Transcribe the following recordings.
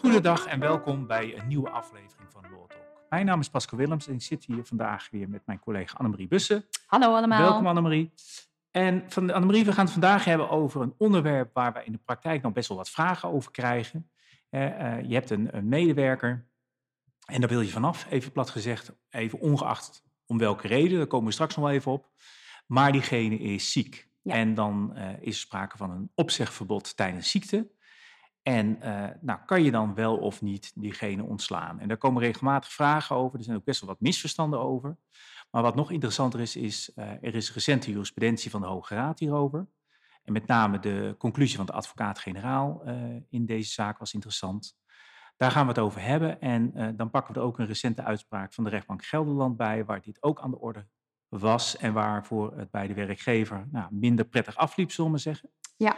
Goedendag en welkom bij een nieuwe aflevering van Law Talk. Mijn naam is Pascal Willems en ik zit hier vandaag weer met mijn collega Annemarie Bussen. Hallo allemaal. Welkom Annemarie. En van Annemarie, we gaan het vandaag hebben over een onderwerp waar we in de praktijk nog best wel wat vragen over krijgen. Eh, eh, je hebt een, een medewerker en daar wil je vanaf, even plat gezegd, even ongeacht om welke reden, daar komen we straks nog wel even op. Maar diegene is ziek. En dan uh, is sprake van een opzegverbod tijdens ziekte. En uh, nou, kan je dan wel of niet diegene ontslaan? En daar komen regelmatig vragen over. Er zijn ook best wel wat misverstanden over. Maar wat nog interessanter is, is uh, er is recente jurisprudentie van de Hoge Raad hierover. En met name de conclusie van de advocaat-generaal in deze zaak was interessant. Daar gaan we het over hebben. En dan pakken we er ook een recente uitspraak van de rechtbank Gelderland bij, waar dit ook aan de orde was en waarvoor het bij de werkgever nou, minder prettig afliep, zullen we zeggen. Ja.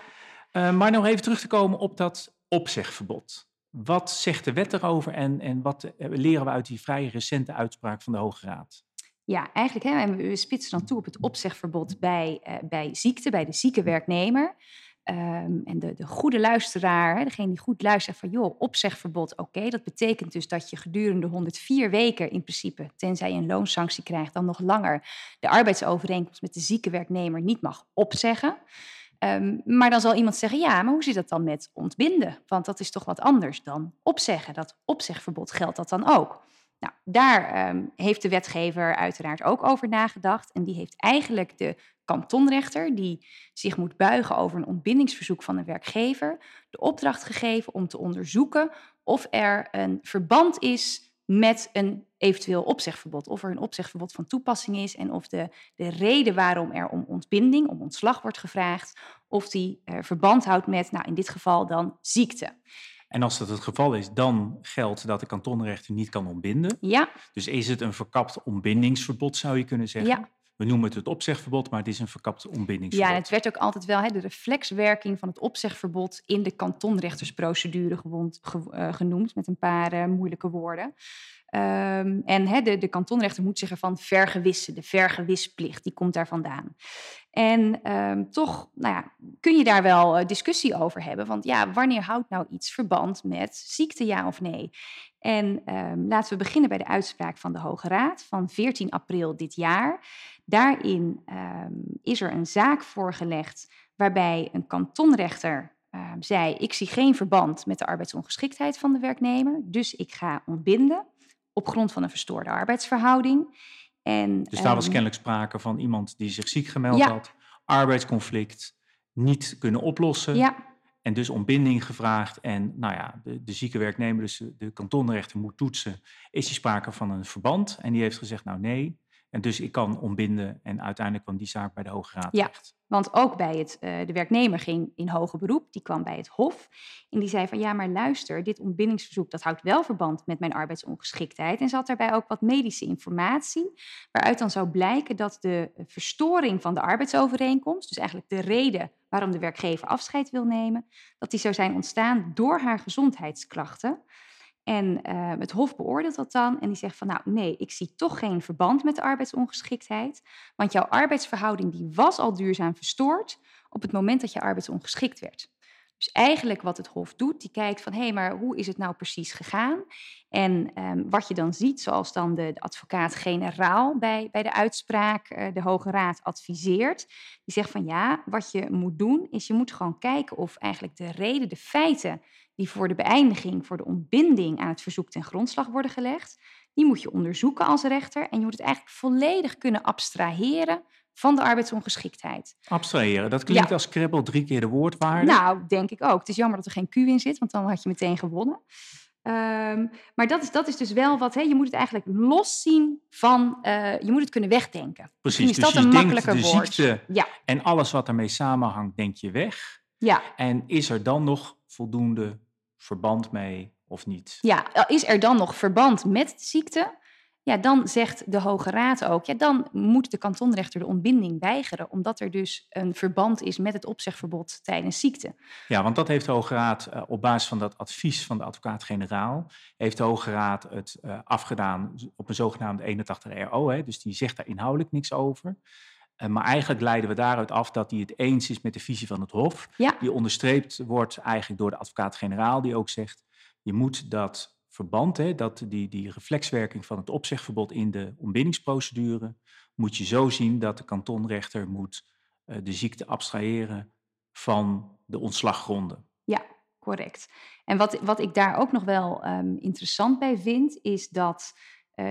Uh, maar nog even terug te komen op dat opzegverbod. Wat zegt de wet erover en, en wat eh, leren we uit die vrij recente uitspraak van de Hoge Raad? Ja, eigenlijk hè, we spitsen dan toe op het opzegverbod bij, uh, bij ziekte, bij de zieke werknemer. Um, en de, de, goede luisteraar, hè, degene die goed luistert van joh, opzegverbod, oké, dat betekent dus dat je gedurende 104 weken in principe, tenzij je een loonsanctie krijgt, dan nog langer de arbeidsovereenkomst met de zieke werknemer niet mag opzeggen. Um, maar dan zal iemand zeggen, ja, maar hoe zit dat dan met ontbinden? Want dat is toch wat anders dan opzeggen. Dat opzegverbod geldt dat dan ook. Nou, daar um, heeft de wetgever uiteraard ook over nagedacht. En die heeft eigenlijk de kantonrechter, die zich moet buigen over een ontbindingsverzoek van een werkgever, de opdracht gegeven om te onderzoeken of er een verband is met een eventueel opzegverbod. Of er een opzegverbod van toepassing is en of de, de reden waarom er om ontbinding, om ontslag wordt gevraagd, of die uh, verband houdt met, nou in dit geval dan ziekte. En als dat het geval is, dan geldt dat de kantonrechter niet kan ontbinden. Ja. Dus is het een verkapt ontbindingsverbod, zou je kunnen zeggen? Ja. We noemen het het opzegverbod, maar het is een verkapt ontbindingsverbod. Ja, het werd ook altijd wel hè, de reflexwerking van het opzegverbod in de kantonrechtersprocedure gewond, ge, uh, genoemd, met een paar uh, moeilijke woorden. Um, en de, de kantonrechter moet zich ervan vergewissen. De vergewisplicht, die komt daar vandaan. En um, toch nou ja, kun je daar wel uh, discussie over hebben. Want ja, wanneer houdt nou iets verband met ziekte, ja of nee? En um, laten we beginnen bij de uitspraak van de Hoge Raad van 14 april dit jaar. Daarin is er een zaak voorgelegd waarbij een kantonrechter zei: Ik zie geen verband met de arbeidsongeschiktheid van de werknemer, dus ik ga ontbinden op grond van een verstoorde arbeidsverhouding. En, dus daar was kennelijk sprake van iemand die zich ziek gemeld ja. had, arbeidsconflict, niet kunnen oplossen. Ja. En dus ontbinding gevraagd. En nou ja, de, zieke werknemer, dus de, kantonrechter moet toetsen. Is er sprake van een verband? En die heeft gezegd, nou nee. En dus ik kan ontbinden. En uiteindelijk kwam die zaak bij de Hoge Raad ja, terecht. Want ook bij het, uh, de werknemer ging in hoger beroep. Die kwam bij het Hof. En die zei van ja, maar luister, dit ontbindingsverzoek dat houdt wel verband met mijn arbeidsongeschiktheid. En ze had daarbij ook wat medische informatie. Waaruit dan zou blijken dat de verstoring van de arbeidsovereenkomst, dus eigenlijk de reden waarom de werkgever afscheid wil nemen, dat die zou zijn ontstaan door haar gezondheidsklachten. En uh, het Hof beoordeelt dat dan en die zegt van nou nee, ik zie toch geen verband met de arbeidsongeschiktheid, want jouw arbeidsverhouding die was al duurzaam verstoord op het moment dat je arbeidsongeschikt werd. Dus eigenlijk wat het Hof doet, die kijkt van hé, hey, maar hoe is het nou precies gegaan? En um, wat je dan ziet, zoals dan de, advocaat-generaal bij, bij de uitspraak uh, de Hoge Raad adviseert, die zegt van ja, wat je moet doen is je moet gewoon kijken of eigenlijk de reden, de feiten die voor de beëindiging, voor de ontbinding aan het verzoek ten grondslag worden gelegd, die moet je onderzoeken als rechter en je moet het eigenlijk volledig kunnen abstraheren van de arbeidsongeschiktheid. Abstraheren, dat klinkt ja. als kribbel drie keer de woordwaarde. Nou, denk ik ook. Het is jammer dat er geen Q in zit, want dan had je meteen gewonnen. Um, maar dat is, dat is dus wel wat, hè, je moet het eigenlijk loszien van, uh, je moet het kunnen wegdenken. Precies, is dus dat je een denkt makkelijker de woord. ziekte Ja, en alles wat ermee samenhangt, denk je weg. ja. En is er dan nog voldoende verband mee of niet? Ja, is er dan nog verband met de ziekte? Ja, dan zegt de Hoge Raad ook, ja, dan moet de kantonrechter de ontbinding weigeren, omdat er dus een verband is met het opzegverbod tijdens ziekte. Ja, want dat heeft de Hoge Raad uh, op basis van dat advies van de advocaat-generaal, heeft de Hoge Raad het uh, afgedaan op een zogenaamde 81 RO, hè, dus die zegt daar inhoudelijk niks over. Eh, maar eigenlijk leiden we daaruit af dat hij het eens is met de visie van het Hof. Ja. Die onderstreept wordt eigenlijk door de advocaat-generaal, die ook zegt: je moet dat verband, hè, dat die, die reflexwerking van het opzegverbod in de ontbindingsprocedure, moet je zo zien dat de kantonrechter moet uh, de ziekte abstraheren van de ontslaggronden. Ja, correct. En wat, wat ik daar ook nog wel um, interessant bij vind, is dat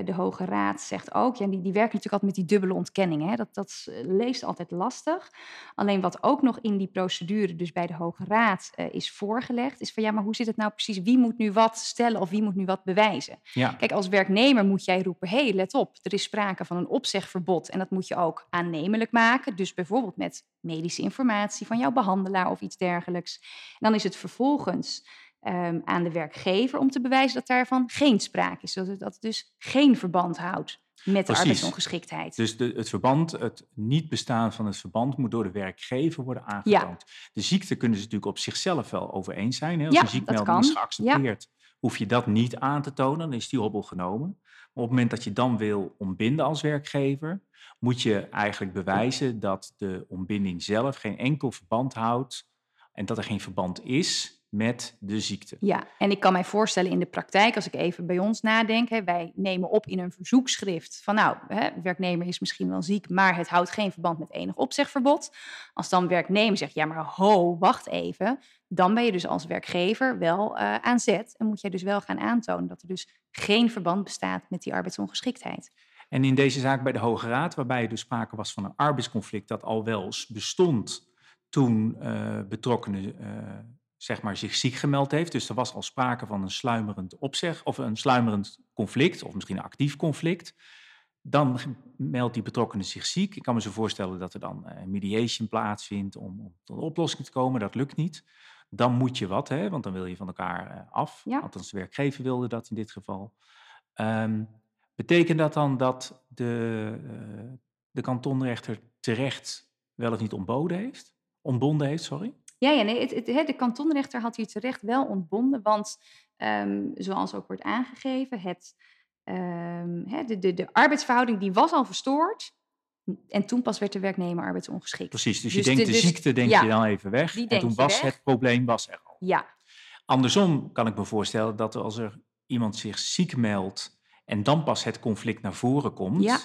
de Hoge Raad zegt ook, ja, die, die werken natuurlijk altijd met die dubbele ontkenning. Hè? Dat, dat leest altijd lastig. Alleen wat ook nog in die procedure, dus bij de Hoge Raad, uh, is voorgelegd, is van ja, maar hoe zit het nou precies? Wie moet nu wat stellen of wie moet nu wat bewijzen? Ja. Kijk, als werknemer moet jij roepen, hé, hey, let op, er is sprake van een opzegverbod en dat moet je ook aannemelijk maken. Dus bijvoorbeeld met medische informatie van jouw behandelaar of iets dergelijks. En dan is het vervolgens um, aan de werkgever om te bewijzen dat daarvan geen sprake is. Dat het, dat het dus geen verband houdt met de arbeidsongeschiktheid. Dus de, het verband, het niet bestaan van het verband moet door de werkgever worden aangetoond. De ziekte kunnen ze natuurlijk op zichzelf wel over eens zijn. Hè? Als Ja, een ziekmelding is geaccepteerd, hoef je dat niet aan te tonen, dan is die hobbel genomen. Maar op het moment dat je dan wil ontbinden als werkgever, moet je eigenlijk bewijzen dat de ontbinding zelf geen enkel verband houdt en dat er geen verband is met de ziekte. Ja, en ik kan mij voorstellen in de praktijk, als ik even bij ons nadenk, hè, wij nemen op in een verzoekschrift van nou, hè, werknemer is misschien wel ziek, maar het houdt geen verband met enig opzegverbod. Als dan werknemer zegt, ja maar ho, wacht even, dan ben je dus als werkgever wel uh, aan zet en moet jij dus wel gaan aantonen dat er dus geen verband bestaat met die arbeidsongeschiktheid. En in deze zaak bij de Hoge Raad, waarbij er dus sprake was van een arbeidsconflict dat al wel bestond toen uh, betrokkenen uh, zeg maar, zich ziek gemeld heeft. Dus er was al sprake van een sluimerend opzeg of een sluimerend conflict, of misschien een actief conflict. Dan meldt die betrokkenen zich ziek. Ik kan me zo voorstellen dat er dan uh, mediation plaatsvindt om, om, tot een oplossing te komen. Dat lukt niet. Dan moet je wat, hè, want dan wil je van elkaar uh, af. Ja. Althans, de werkgever wilde dat in dit geval. Um, betekent dat dan dat de, uh, de kantonrechter terecht wel of niet ontboden heeft? Ontbonden heeft, sorry? Ja, ja nee, het, het, de kantonrechter had hier terecht wel ontbonden, want um, zoals ook wordt aangegeven, het, um, de, de, de arbeidsverhouding die was al verstoord. En toen pas werd de werknemer arbeidsongeschikt. Precies, dus, dus je denkt de, de ziekte denk ja, je dan even weg. En toen was weg. het probleem was er al. Ja. Andersom kan ik me voorstellen dat als er iemand zich ziek meldt en dan pas het conflict naar voren komt, ja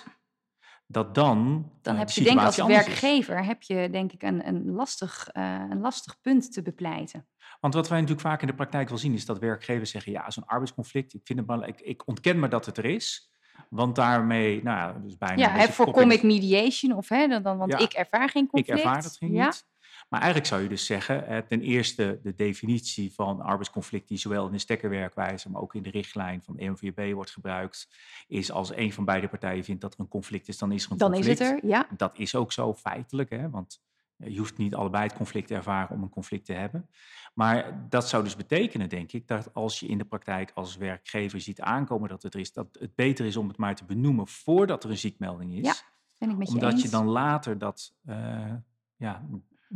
dat dan. Dan uh, heb je denk ik als werkgever heb je denk ik een, een, lastig, uh, een lastig punt te bepleiten. Want wat wij natuurlijk vaak in de praktijk wel zien is dat werkgevers zeggen: ja, zo'n arbeidsconflict, ik, vind het ik, ik ontken me dat het er is. Want daarmee, nou ja, dus bijna. Ja, hè, voorkom ik mediation of hè, dan, dan, want Ja. ik ervaar geen Ik conflict. ervaar dat geen ja. niet. Maar eigenlijk zou je dus zeggen, eh, ten eerste de definitie van arbeidsconflict die zowel in de stekkerwerkwijze, maar ook in de richtlijn van de MVB wordt gebruikt, is als een van beide partijen vindt dat er een conflict is, dan is er een Dan is conflict. het er, ja. Dat is ook zo feitelijk, hè, want eh, je hoeft niet allebei het conflict te ervaren om een conflict te hebben. Maar dat zou dus betekenen, denk ik, dat als je in de praktijk als werkgever ziet aankomen dat het er is, dat het beter is om het maar te benoemen voordat er een ziekmelding is. Ja, Ben ik met je omdat eens. je dan later dat eh, ja,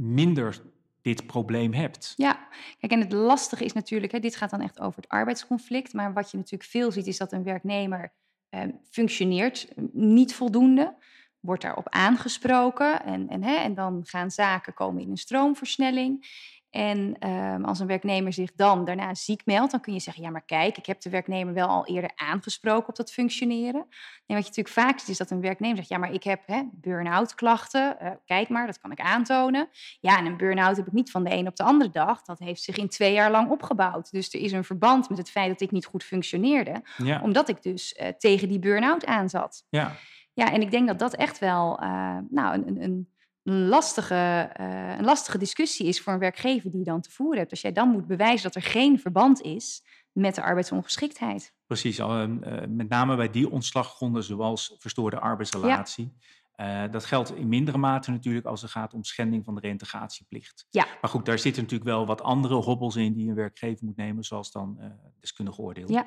minder dit probleem hebt. Ja, kijk, en het lastige is natuurlijk, hè, dit gaat dan echt over het arbeidsconflict. Maar wat je natuurlijk veel ziet, is dat een werknemer eh, functioneert eh, niet voldoende. Wordt daarop aangesproken en, en, hè, en dan gaan zaken komen in een stroomversnelling. En ehm, als een werknemer zich dan daarna ziek meldt, dan kun je zeggen: Ja, maar kijk, ik heb de werknemer wel al eerder aangesproken op dat functioneren. En wat je natuurlijk vaak ziet, is dat een werknemer zegt: Ja, maar ik heb burn-out klachten. Eh, kijk maar, dat kan ik aantonen. Ja, en een burn-out heb ik niet van de een op de andere dag. Dat heeft zich in twee jaar lang opgebouwd. Dus er is een verband met het feit dat ik niet goed functioneerde, Ja, omdat ik dus eh, tegen die burn-out aanzat. ja. Ja, en ik denk dat dat echt wel eh, nou, een, een, een, lastige, eh, een lastige discussie is voor een werkgever die je dan te voeren hebt. Als jij dan moet bewijzen dat er geen verband is met de arbeidsongeschiktheid. precies. Eh, met name bij die ontslaggronden zoals verstoorde arbeidsrelatie. Eh, dat geldt in mindere mate natuurlijk als het gaat om schending van de reintegratieplicht. Ja. Maar goed, daar zitten natuurlijk wel wat andere hobbels in die een werkgever moet nemen, zoals dan eh deskundig oordeel. Ja,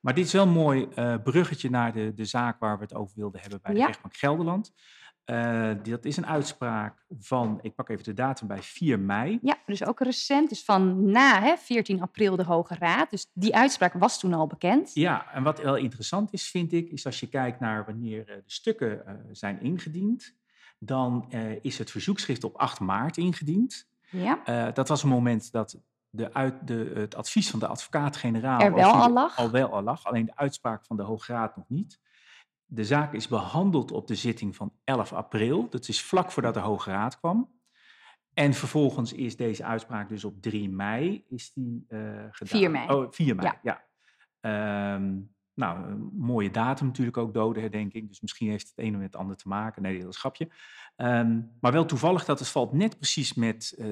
Maar dit is wel een mooi bruggetje naar de, de zaak waar we het over wilden hebben bij de Ja. rechtbank Gelderland. Eh, dat is een uitspraak van, ik pak even de datum bij 4 mei. ja, dus ook recent. Dus van na hè, 14 april de Hoge Raad. Dus die uitspraak was toen al bekend. Ja, en wat wel interessant is, vind ik, is als je kijkt naar wanneer eh, de stukken eh, zijn ingediend, dan is het verzoekschrift op 8 maart ingediend. Ja. Dat was een moment dat de uit, de, het advies van de advocaat-generaal Er wel al lag. al wel al lag, alleen de uitspraak van de Hoge Raad nog niet. De zaak is behandeld op de zitting van 11 april. Dat is vlak voordat de Hoge Raad kwam. En vervolgens is deze uitspraak dus op 3 mei is die, eh, gedaan. 4 mei. Oh, 4 mei, Ja. ja. Ehm, nou, een mooie datum natuurlijk ook, dodenherdenking. Dus misschien heeft het ene met het ander te maken. Nee, dat is een grapje. Ehm, maar wel toevallig dat het valt net precies met eh,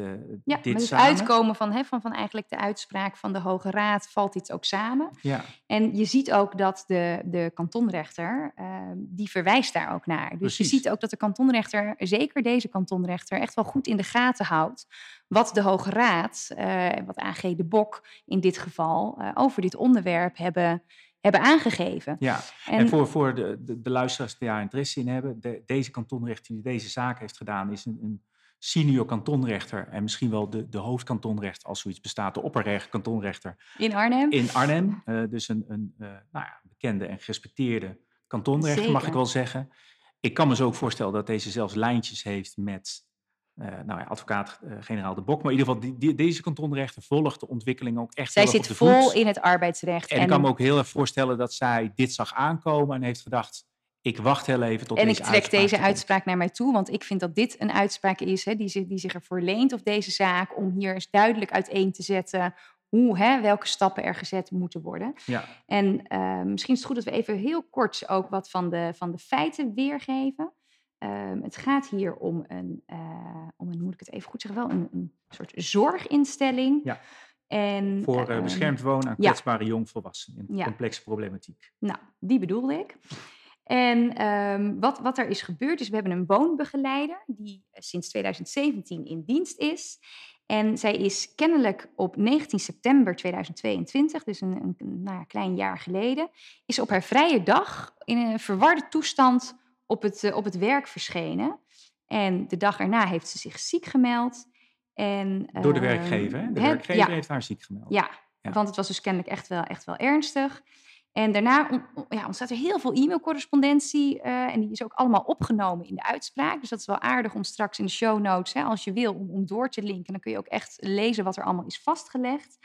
Ja, dit met het samen. uitkomen van, hè, van, van eigenlijk de uitspraak van de Hoge Raad valt dit ook samen. Ja, En je ziet ook dat de, de kantonrechter, eh, die verwijst daar ook naar. Dus je ziet ook dat de kantonrechter, zeker deze kantonrechter, echt wel goed in de gaten houdt wat de Hoge Raad, eh, en wat AG de Bok in dit geval, eh, over dit onderwerp hebben, hebben aangegeven. ja. En, En, voor, voor de, de, de luisteraars die daar interesse in hebben, de, deze kantonrechter die deze zaak heeft gedaan, is een, een senior kantonrechter en misschien wel de, de hoofdkantonrechter, als zoiets bestaat, de opperrecht kantonrechter in Arnhem. in Arnhem. Eh, dus een, een eh, nou ja, bekende en gerespecteerde kantonrechter, mag ik wel zeggen. Ik kan me zo ook voorstellen dat deze zelfs lijntjes heeft met eh, nou ja, advocaat-generaal De Bok. Maar in ieder geval, die, die- deze kantonrechter volgt de ontwikkeling ook echt Zij zit vol voet. in het arbeidsrecht. En ik kan me ook heel erg voorstellen dat zij dit zag aankomen en heeft gedacht, ik wacht heel even tot en ik deze trek uitspraak deze er komt. uitspraak naar mij toe, want ik vind dat dit een uitspraak is hè, die, zich, die zich ervoor leent, of deze zaak, om hier eens duidelijk uiteen te zetten hoe, hè, welke stappen er gezet moeten worden. Ja, En eh, misschien is het goed dat we even heel kort ook wat van de, van de feiten weergeven. Ehm, het gaat hier om een, eh, om een, moet ik het even goed zeggen, wel een, een soort zorginstelling. Ja. En, voor eh, ehm, beschermd wonen aan ja. kwetsbare jongvolwassenen in Ja. complexe problematiek. Nou, die bedoelde ik. En ehm, wat, wat er is gebeurd is, we hebben een woonbegeleider die eh, sinds 2017 in dienst is. En zij is kennelijk op 19 september 2022, dus een, een, een, nou klein jaar geleden, is op haar vrije dag in een verwarde toestand op het, eh, op het werk verschenen. En de dag erna heeft ze zich ziek gemeld. En, Door de ehm, werkgever. Hè? De werkgever ja, heeft haar ziek gemeld. ja, Ja. want het was dus kennelijk echt wel, echt wel ernstig. En daarna ja, ontstaat er heel veel e-mailcorrespondentie. eh, en die is ook allemaal opgenomen in de uitspraak. Dus dat is wel aardig om straks in de show notes, hè, als je wil, om, om door te linken. Dan kun je ook echt lezen wat er allemaal is vastgelegd.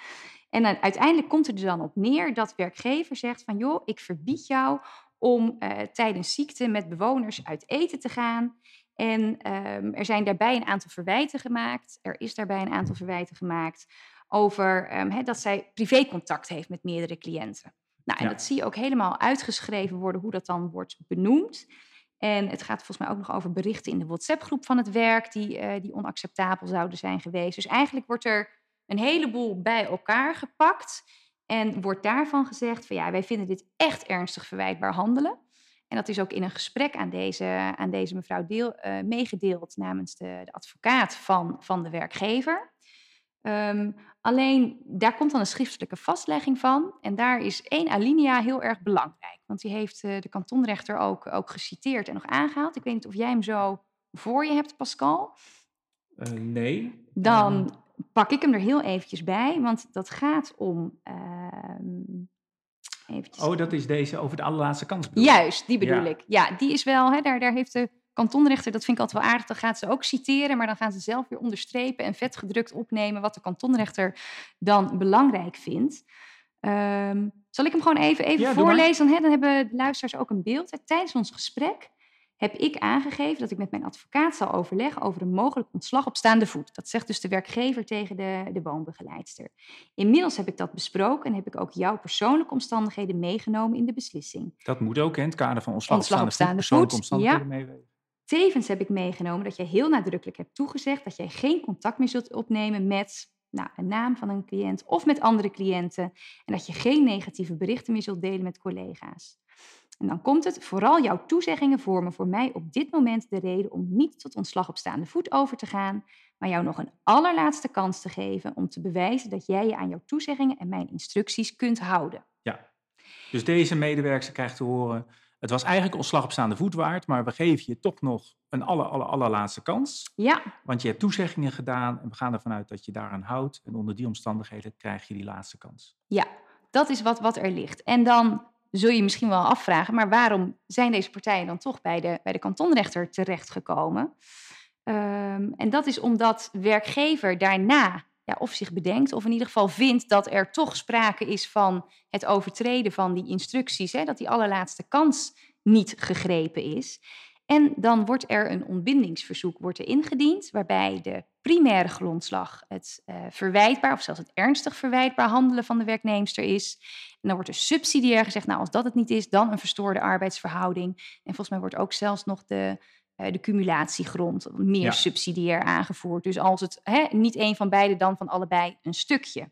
En dan, uiteindelijk komt het er dan op neer dat werkgever zegt van... joh, ik verbied jou om eh, tijdens ziekte met bewoners uit eten te gaan. En ehm, er zijn daarbij een aantal verwijten gemaakt. Er is daarbij een aantal verwijten gemaakt over ehm, dat zij privécontact heeft met meerdere cliënten. Nou, en Ja. dat zie je ook helemaal uitgeschreven worden hoe dat dan wordt benoemd. En het gaat volgens mij ook nog over berichten in de WhatsApp-groep van het werk die, eh, die onacceptabel zouden zijn geweest. Dus eigenlijk wordt er een heleboel bij elkaar gepakt en wordt daarvan gezegd van ja, wij vinden dit echt ernstig verwijtbaar handelen. En dat is ook in een gesprek aan deze, aan deze mevrouw deel, eh, meegedeeld namens de, de advocaat van, van de werkgever. Ehm, alleen daar komt dan een schriftelijke vastlegging van. En daar is één alinea heel erg belangrijk. Want die heeft eh, de kantonrechter ook, ook geciteerd en nog aangehaald. Ik weet niet of jij hem zo voor je hebt, Pascal. Eh, nee. Dan pak ik hem er heel eventjes bij. Want dat gaat om. ehm, eventjes Oh, dat is deze over de allerlaatste kans. Juist, die bedoel Ja. ik. Ja, die is wel, hè, daar, daar heeft de kantonrechter, dat vind ik altijd wel aardig, dan gaat ze ook citeren, maar dan gaan ze zelf weer onderstrepen en vetgedrukt opnemen wat de kantonrechter dan belangrijk vindt. Ehm, zal ik hem gewoon even, even Ja, voorlezen? Dan, hè, dan hebben de luisteraars ook een beeld. Tijdens ons gesprek heb ik aangegeven dat ik met mijn advocaat zal overleggen over een mogelijk ontslag op staande voet. Dat zegt dus de werkgever tegen de, de woonbegeleidster. Inmiddels heb ik dat besproken en heb ik ook jouw persoonlijke omstandigheden meegenomen in de beslissing. Dat moet ook in het kader van ontslag, Ontslag op staande persoonlijke voet, omstandigheden meewegen. Tevens heb ik meegenomen dat jij heel nadrukkelijk hebt toegezegd dat jij geen contact meer zult opnemen met nou, een naam van een cliënt of met andere cliënten. En dat je geen negatieve berichten meer zult delen met collega's. En dan komt het, vooral jouw toezeggingen vormen voor mij op dit moment de reden om niet tot ontslag op staande voet over te gaan, maar jou nog een allerlaatste kans te geven om te bewijzen dat jij je aan jouw toezeggingen en mijn instructies kunt houden. Ja. Dus deze medewerker krijgt te horen, het was eigenlijk ontslag op staande voet waard, maar we geven je toch nog een aller, aller, allerlaatste kans. Ja, Want je hebt toezeggingen gedaan en we gaan ervan uit dat je daaraan houdt. En onder die omstandigheden krijg je die laatste kans. Ja, dat is wat, wat er ligt. En dan zul je misschien wel afvragen, maar waarom zijn deze partijen dan toch bij de, bij de kantonrechter terechtgekomen? Um, en dat is omdat werkgever daarna ja, of zich bedenkt, of in ieder geval vindt dat er toch sprake is van het overtreden van die instructies, hè, dat die allerlaatste kans niet gegrepen is. En dan wordt er een ontbindingsverzoek wordt er ingediend, waarbij de primaire grondslag het uh, verwijtbaar of zelfs het ernstig verwijtbaar handelen van de werknemster is. En dan wordt er subsidiair gezegd, nou als dat het niet is, dan een verstoorde arbeidsverhouding. En volgens mij wordt ook zelfs nog de, uh, de cumulatiegrond meer subsidiair aangevoerd. Dus als het hè, niet een van beide, dan van allebei een stukje.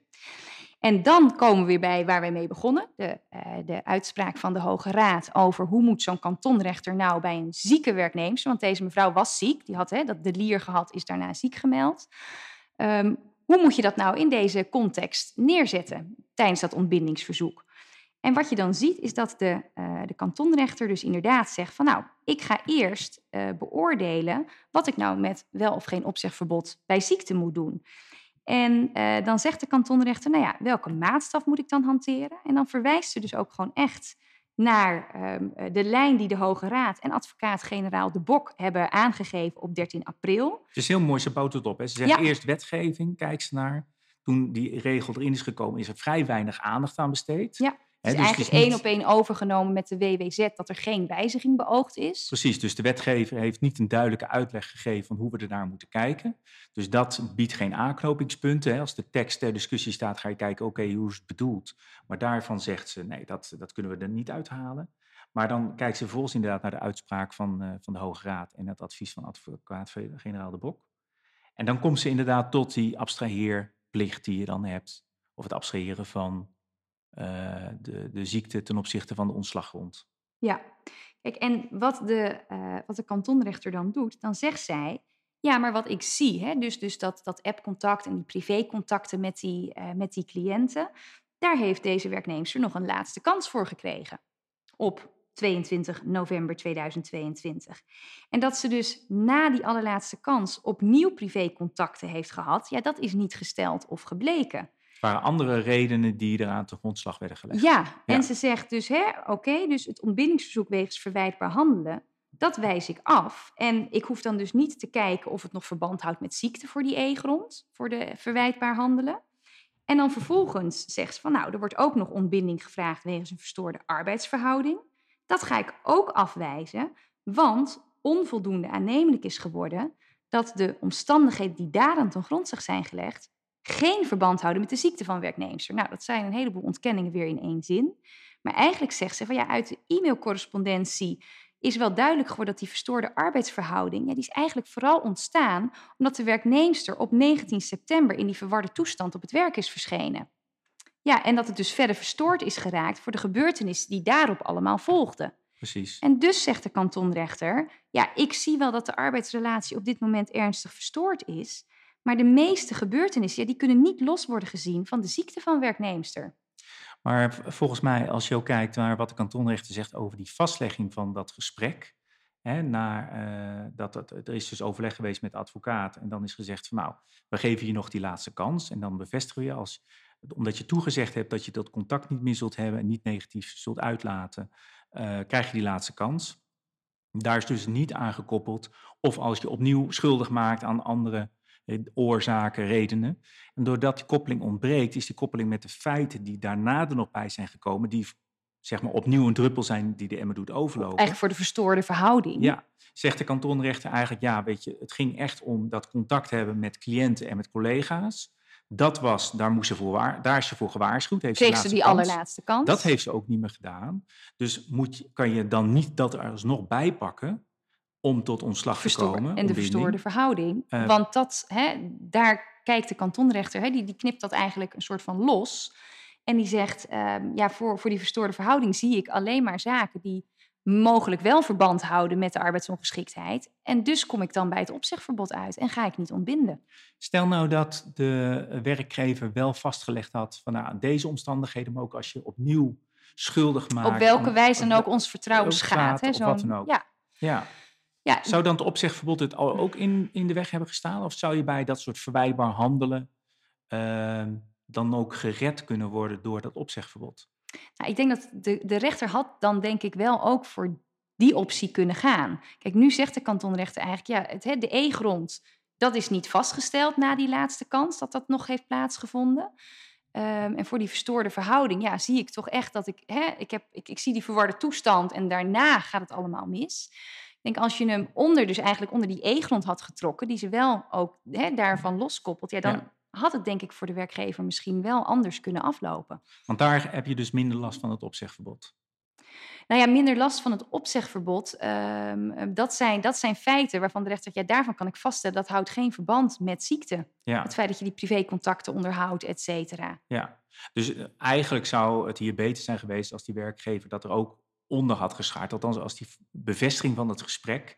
En dan komen we weer bij waar we mee begonnen. De, uh, de uitspraak van de Hoge Raad over hoe moet zo'n kantonrechter nou bij een zieke werknemer. Want deze mevrouw was ziek, die had hè, dat de lier gehad, is daarna ziek gemeld. Um, hoe moet je dat nou in deze context neerzetten tijdens dat ontbindingsverzoek? En wat je dan ziet is dat de, uh, de kantonrechter dus inderdaad zegt van nou, ik ga eerst uh, beoordelen wat ik nou met wel of geen opzegverbod bij ziekte moet doen. En uh, dan zegt de kantonrechter, nou ja, welke maatstaf moet ik dan hanteren? En dan verwijst ze dus ook gewoon echt naar um, de lijn die de Hoge Raad en advocaat-generaal De Bok hebben aangegeven op 13 april. Het is heel mooi, ze bouwt het op. Hè. Ze zegt Ja. eerst wetgeving, kijk ze naar. Toen die regel erin is gekomen, is er vrij weinig aandacht aan besteed. Ja, Het is dus het eigenlijk is één niet- op één overgenomen met de WWZ dat er geen wijziging beoogd is. Precies, dus de wetgever heeft niet een duidelijke uitleg gegeven van hoe we ernaar moeten kijken. Dus dat biedt geen aanknopingspunten. Hè. Als de tekst ter discussie staat, ga je kijken, oké, hoe is het bedoeld? Maar daarvan zegt ze, nee, dat, dat kunnen we er niet uithalen. Maar dan kijkt ze vervolgens inderdaad naar de uitspraak van, eh, van de Hoge Raad en het advies van advocaat-generaal De Bok. En dan komt ze inderdaad tot die abstraheerplicht die je dan hebt. Of het abstraheren van eh, de, de ziekte ten opzichte van de ontslaggrond. Ja, kijk, en wat de, eh, wat de kantonrechter dan doet, dan zegt zij, ja, maar wat ik zie, hè, dus, dus dat, dat appcontact en die privécontacten met die, eh, met die cliënten, daar heeft deze werknemster nog een laatste kans voor gekregen. Op 22 november 2022. En dat ze dus na die allerlaatste kans opnieuw privécontacten heeft gehad, ja, dat is niet gesteld of gebleken. Waren andere redenen die eraan te grondslag werden gelegd. Ja, en ze zegt dus, oké, dus het ontbindingsverzoek wegens verwijtbaar handelen, dat wijs ik af. En ik hoef dan dus niet te kijken of het nog verband houdt met ziekte voor die E-grond, voor de verwijtbaar handelen. En dan vervolgens zegt ze van, nou, er wordt ook nog ontbinding gevraagd wegens een verstoorde arbeidsverhouding. Dat ga ik ook afwijzen, want onvoldoende aannemelijk is geworden dat de omstandigheden die daaraan ten grondslag zijn gelegd, geen verband houden met de ziekte van werknemster. Nou, dat zijn een heleboel ontkenningen weer in één zin. Maar eigenlijk zegt ze van ja, uit de e-mailcorrespondentie is wel duidelijk geworden dat die verstoorde arbeidsverhouding, ja, die is eigenlijk vooral ontstaan omdat de werknemster op 19 september in die verwarde toestand op het werk is verschenen. Ja, en dat het dus verder verstoord is geraakt voor de gebeurtenissen die daarop allemaal volgden. Precies. En dus zegt de kantonrechter, ja, ik zie wel dat de arbeidsrelatie op dit moment ernstig verstoord is, maar de meeste gebeurtenissen, ja, die kunnen niet los worden gezien van de ziekte van werknemster. Maar volgens mij, als je ook kijkt naar wat de kantonrechter zegt over die vastlegging van dat gesprek. Hè, naar, eh, dat, dat, er is dus overleg geweest met de advocaat. En dan is gezegd van nou, we geven je nog die laatste kans. En dan bevestigen we je als, omdat je toegezegd hebt dat je dat contact niet meer zult hebben en niet negatief zult uitlaten, eh, krijg je die laatste kans. Daar is dus niet aangekoppeld. Of als je opnieuw schuldig maakt aan andere oorzaken, redenen. En doordat die koppeling ontbreekt, is die koppeling met de feiten die daarna er nog bij zijn gekomen, die zeg maar opnieuw een druppel zijn die de emmer doet overlopen. Eigenlijk voor de verstoorde verhouding. Ja, zegt de kantonrechter eigenlijk, ja, weet je, het ging echt om dat contact hebben met cliënten en met collega's. Dat was, daar, moest ze voor daar is ze voor gewaarschuwd. Heeft Kreeg ze laatste die kans. allerlaatste kans? Dat heeft ze ook niet meer gedaan. Dus moet kan je dan niet dat er alsnog bijpakken om tot ontslag te Verstoor- komen. En de verstoorde verhouding. Eh, Want dat, hè, daar kijkt de kantonrechter, hè, die, die knipt dat eigenlijk een soort van los. En die zegt, ehm, ja, voor, voor die verstoorde verhouding zie ik alleen maar zaken die mogelijk wel verband houden met de arbeidsongeschiktheid. En dus kom ik dan bij het opzegverbod uit en ga ik niet ontbinden. Stel nou dat de werkgever wel vastgelegd had van nou, deze omstandigheden, maar ook als je opnieuw schuldig maakt. Op welke wijze dan ook ons vertrouwen schaadt. Hè, of wat dan ook. Ja, Ja. Ja, Zou dan het opzegverbod het al ook in, in de weg hebben gestaan? Of zou je bij dat soort verwijtbaar handelen ehm, dan ook gered kunnen worden door dat opzegverbod? Nou, ik denk dat de, de rechter had dan denk ik wel ook voor die optie kunnen gaan. Kijk, nu zegt de kantonrechter eigenlijk, ja, het, de E-grond, dat is niet vastgesteld na die laatste kans dat dat nog heeft plaatsgevonden. Ehm, en voor die verstoorde verhouding, ja, zie ik toch echt dat ik, hè, ik, heb, ik, ik zie die verwarde toestand en daarna gaat het allemaal mis. Ik denk als je hem onder, dus eigenlijk onder die E-grond had getrokken, die ze wel ook hè, daarvan loskoppelt, ja, dan had het denk ik voor de werkgever misschien wel anders kunnen aflopen. Want daar heb je dus minder last van het opzegverbod. Nou ja, minder last van het opzegverbod. Um, dat, zijn, dat zijn feiten waarvan de rechter zegt, ja, daarvan kan ik vaststellen, dat houdt geen verband met ziekte. Ja. Het feit dat je die privécontacten onderhoudt, et cetera. Ja, dus eh, eigenlijk zou het hier beter zijn geweest als die werkgever dat er ook onder had geschaard. Althans, als die bevestiging van het gesprek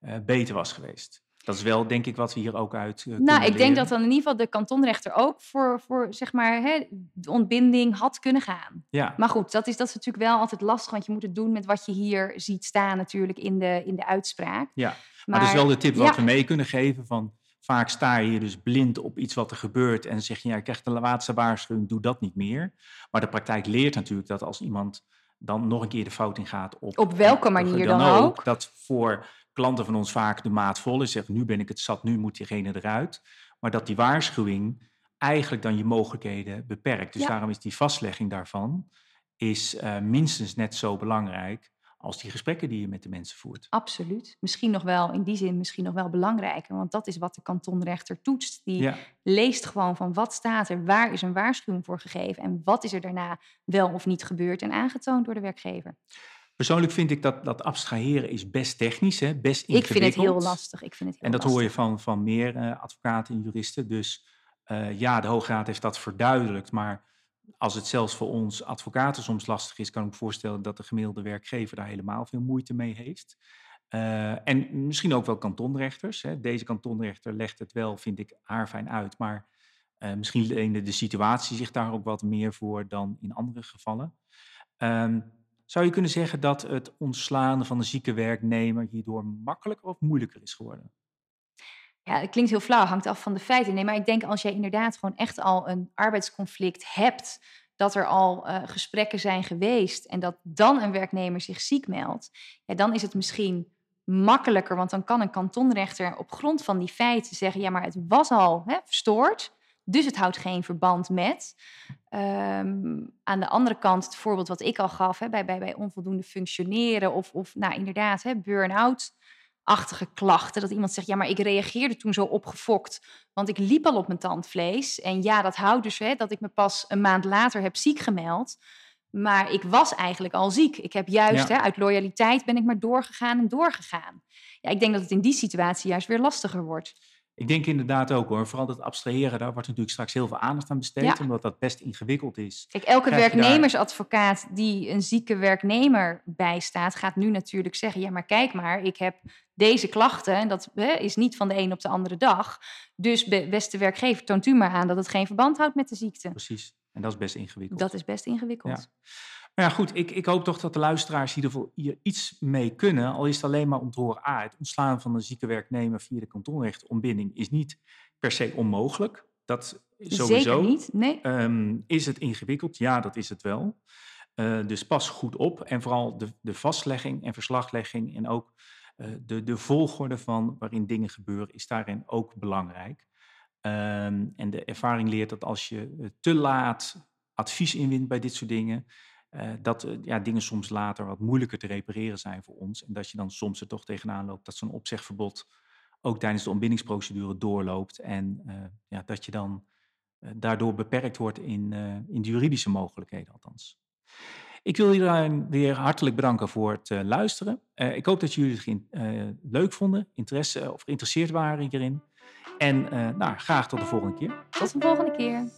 uh, beter was geweest. Dat is wel, denk ik, wat we hier ook uit. Uh, nou, ik denk dat dan in ieder geval de kantonrechter ook voor, voor zeg maar, hè, de ontbinding had kunnen gaan. Ja. Maar goed, dat is, dat is natuurlijk wel altijd lastig, want je moet het doen met wat je hier ziet staan, natuurlijk, in de, in de uitspraak. Ja, maar, dat is wel de tip wat we mee kunnen geven van. Vaak sta je hier dus blind op iets wat er gebeurt en zeg je, ja, ik krijg de laatste waarschuwing, doe dat niet meer. Maar de praktijk leert natuurlijk dat als iemand dan nog een keer de fout in gaat op... Op welke manier dan, dan, ook. Dat voor klanten van ons vaak de maat vol is. Zeggen, nu ben ik het zat, nu moet diegene eruit. Maar dat die waarschuwing eigenlijk dan je mogelijkheden beperkt. Dus daarom is die vastlegging daarvan is, uh, minstens net zo belangrijk als die gesprekken die je met de mensen voert. Absoluut. Misschien nog wel, in die zin misschien nog wel belangrijker. Want dat is wat de kantonrechter toetst. Die leest gewoon van wat staat er, waar is een waarschuwing voor gegeven... en wat is er daarna wel of niet gebeurd en aangetoond door de werkgever. Persoonlijk vind ik dat, dat abstraheren is best technisch, hè, best ingewikkeld. Ik vind het heel lastig. Ik vind het heel en dat hoor je van, van meer uh, advocaten en juristen. Dus uh, ja, de Hoge Raad heeft dat verduidelijkt. Maar als het zelfs voor ons advocaten soms lastig is, kan ik me voorstellen dat de gemiddelde werkgever daar helemaal veel moeite mee heeft. Uh, en misschien ook wel kantonrechters. Hè. Deze kantonrechter legt het wel, vind ik, haarfijn uit. Maar misschien leende de situatie zich daar ook wat meer voor dan in andere gevallen. Um, zou je kunnen zeggen dat het ontslaan van een zieke werknemer hierdoor makkelijker of moeilijker is geworden? Ja, het klinkt heel flauw, hangt af van de feiten. Nee, maar ik denk als jij inderdaad gewoon echt al een arbeidsconflict hebt, dat er al uh, gesprekken zijn geweest en dat dan een werknemer zich ziek meldt, ja, dan is het misschien makkelijker, want dan kan een kantonrechter op grond van die feiten zeggen, ja, maar het was al hè, verstoord. Dus het houdt geen verband met. Um, aan de andere kant, het voorbeeld wat ik al gaf, hè, bij, bij, bij onvoldoende functioneren of, of nou, inderdaad, burn-out-achtige klachten. Dat iemand zegt, ja, maar ik reageerde toen zo opgefokt, want ik liep al op mijn tandvlees. En ja, dat houdt dus hè, dat ik me pas een maand later heb ziek gemeld. Maar ik was eigenlijk al ziek. Ik heb juist, hè, uit loyaliteit ben ik maar doorgegaan en doorgegaan. Ja, ik denk dat het in die situatie juist weer lastiger wordt. Ik denk inderdaad ook hoor. Vooral dat abstraheren, daar wordt natuurlijk straks heel veel aandacht aan besteed, omdat dat best ingewikkeld is. Kijk, elke werknemersadvocaat die een zieke werknemer bijstaat, gaat nu natuurlijk zeggen: ja, maar kijk maar, ik heb deze klachten en dat hè, is niet van de een op de andere dag. Dus beste werkgever, toont u maar aan dat het geen verband houdt met de ziekte. Precies. En dat is best ingewikkeld. Dat is best ingewikkeld. Ja. Maar ja, goed, ik, ik hoop toch dat de luisteraars hier iets mee kunnen. Al is het alleen maar om te horen, ah, het ontslaan van een zieke werknemer via de kantonrechtontbinding is niet per se onmogelijk. Dat sowieso. Zeker niet, nee. Um, is het ingewikkeld? Ja, dat is het wel. Uh, dus pas goed op en vooral de, de vastlegging en verslaglegging en ook uh, de, de volgorde van waarin dingen gebeuren is daarin ook belangrijk. Um, en de ervaring leert dat als je eh, te laat advies inwint bij dit soort dingen, uh, dat uh, ja, dingen soms later wat moeilijker te repareren zijn voor ons. En dat je dan soms er toch tegenaan loopt dat zo'n opzegverbod ook tijdens de ontbindingsprocedure doorloopt. En uh, ja, dat je dan daardoor beperkt wordt in, in de juridische mogelijkheden althans. Ik wil iedereen weer hartelijk bedanken voor het luisteren. ik hoop dat jullie het leuk vonden, interesse of geïnteresseerd waren hierin. En nou, graag tot de volgende keer. Tot de volgende keer.